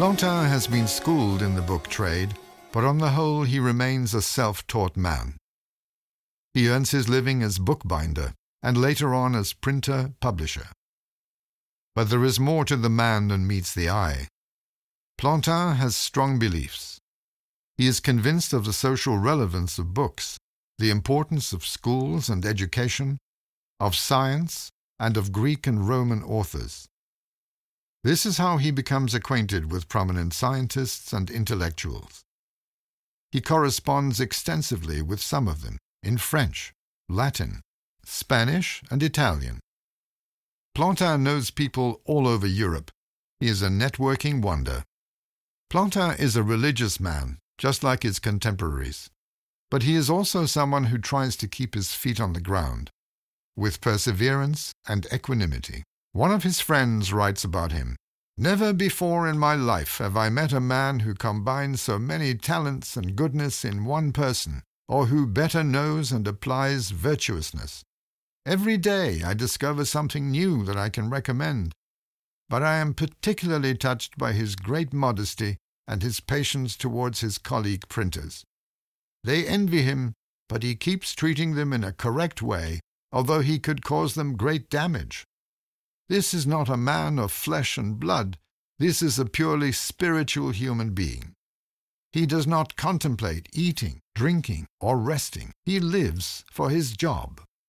Plantin has been schooled in the book trade, but on the whole he remains a self-taught man. He earns his living as bookbinder and later on as printer publisher. But there is more to the man than meets the eye. Plantin has strong beliefs. He is convinced of the social relevance of books, the importance of schools and education, of science, and of Greek and Roman authors. This is how he becomes acquainted with prominent scientists and intellectuals. He corresponds extensively with some of them in French, Latin, Spanish, and Italian. Plantin knows people all over Europe. He is a networking wonder. Plantin is a religious man, just like his contemporaries. But he is also someone who tries to keep his feet on the ground, with perseverance and equanimity. One of his friends writes about him Never before in my life have I met a man who combines so many talents and goodness in one person, or who better knows and applies virtuousness. Every day I discover something new that I can recommend, but I am particularly touched by his great modesty and his patience towards his colleague printers. They envy him, but he keeps treating them in a correct way, although he could cause them great damage. This is not a man of flesh and blood. This is a purely spiritual human being. He does not contemplate eating, drinking, or resting. He lives for his job.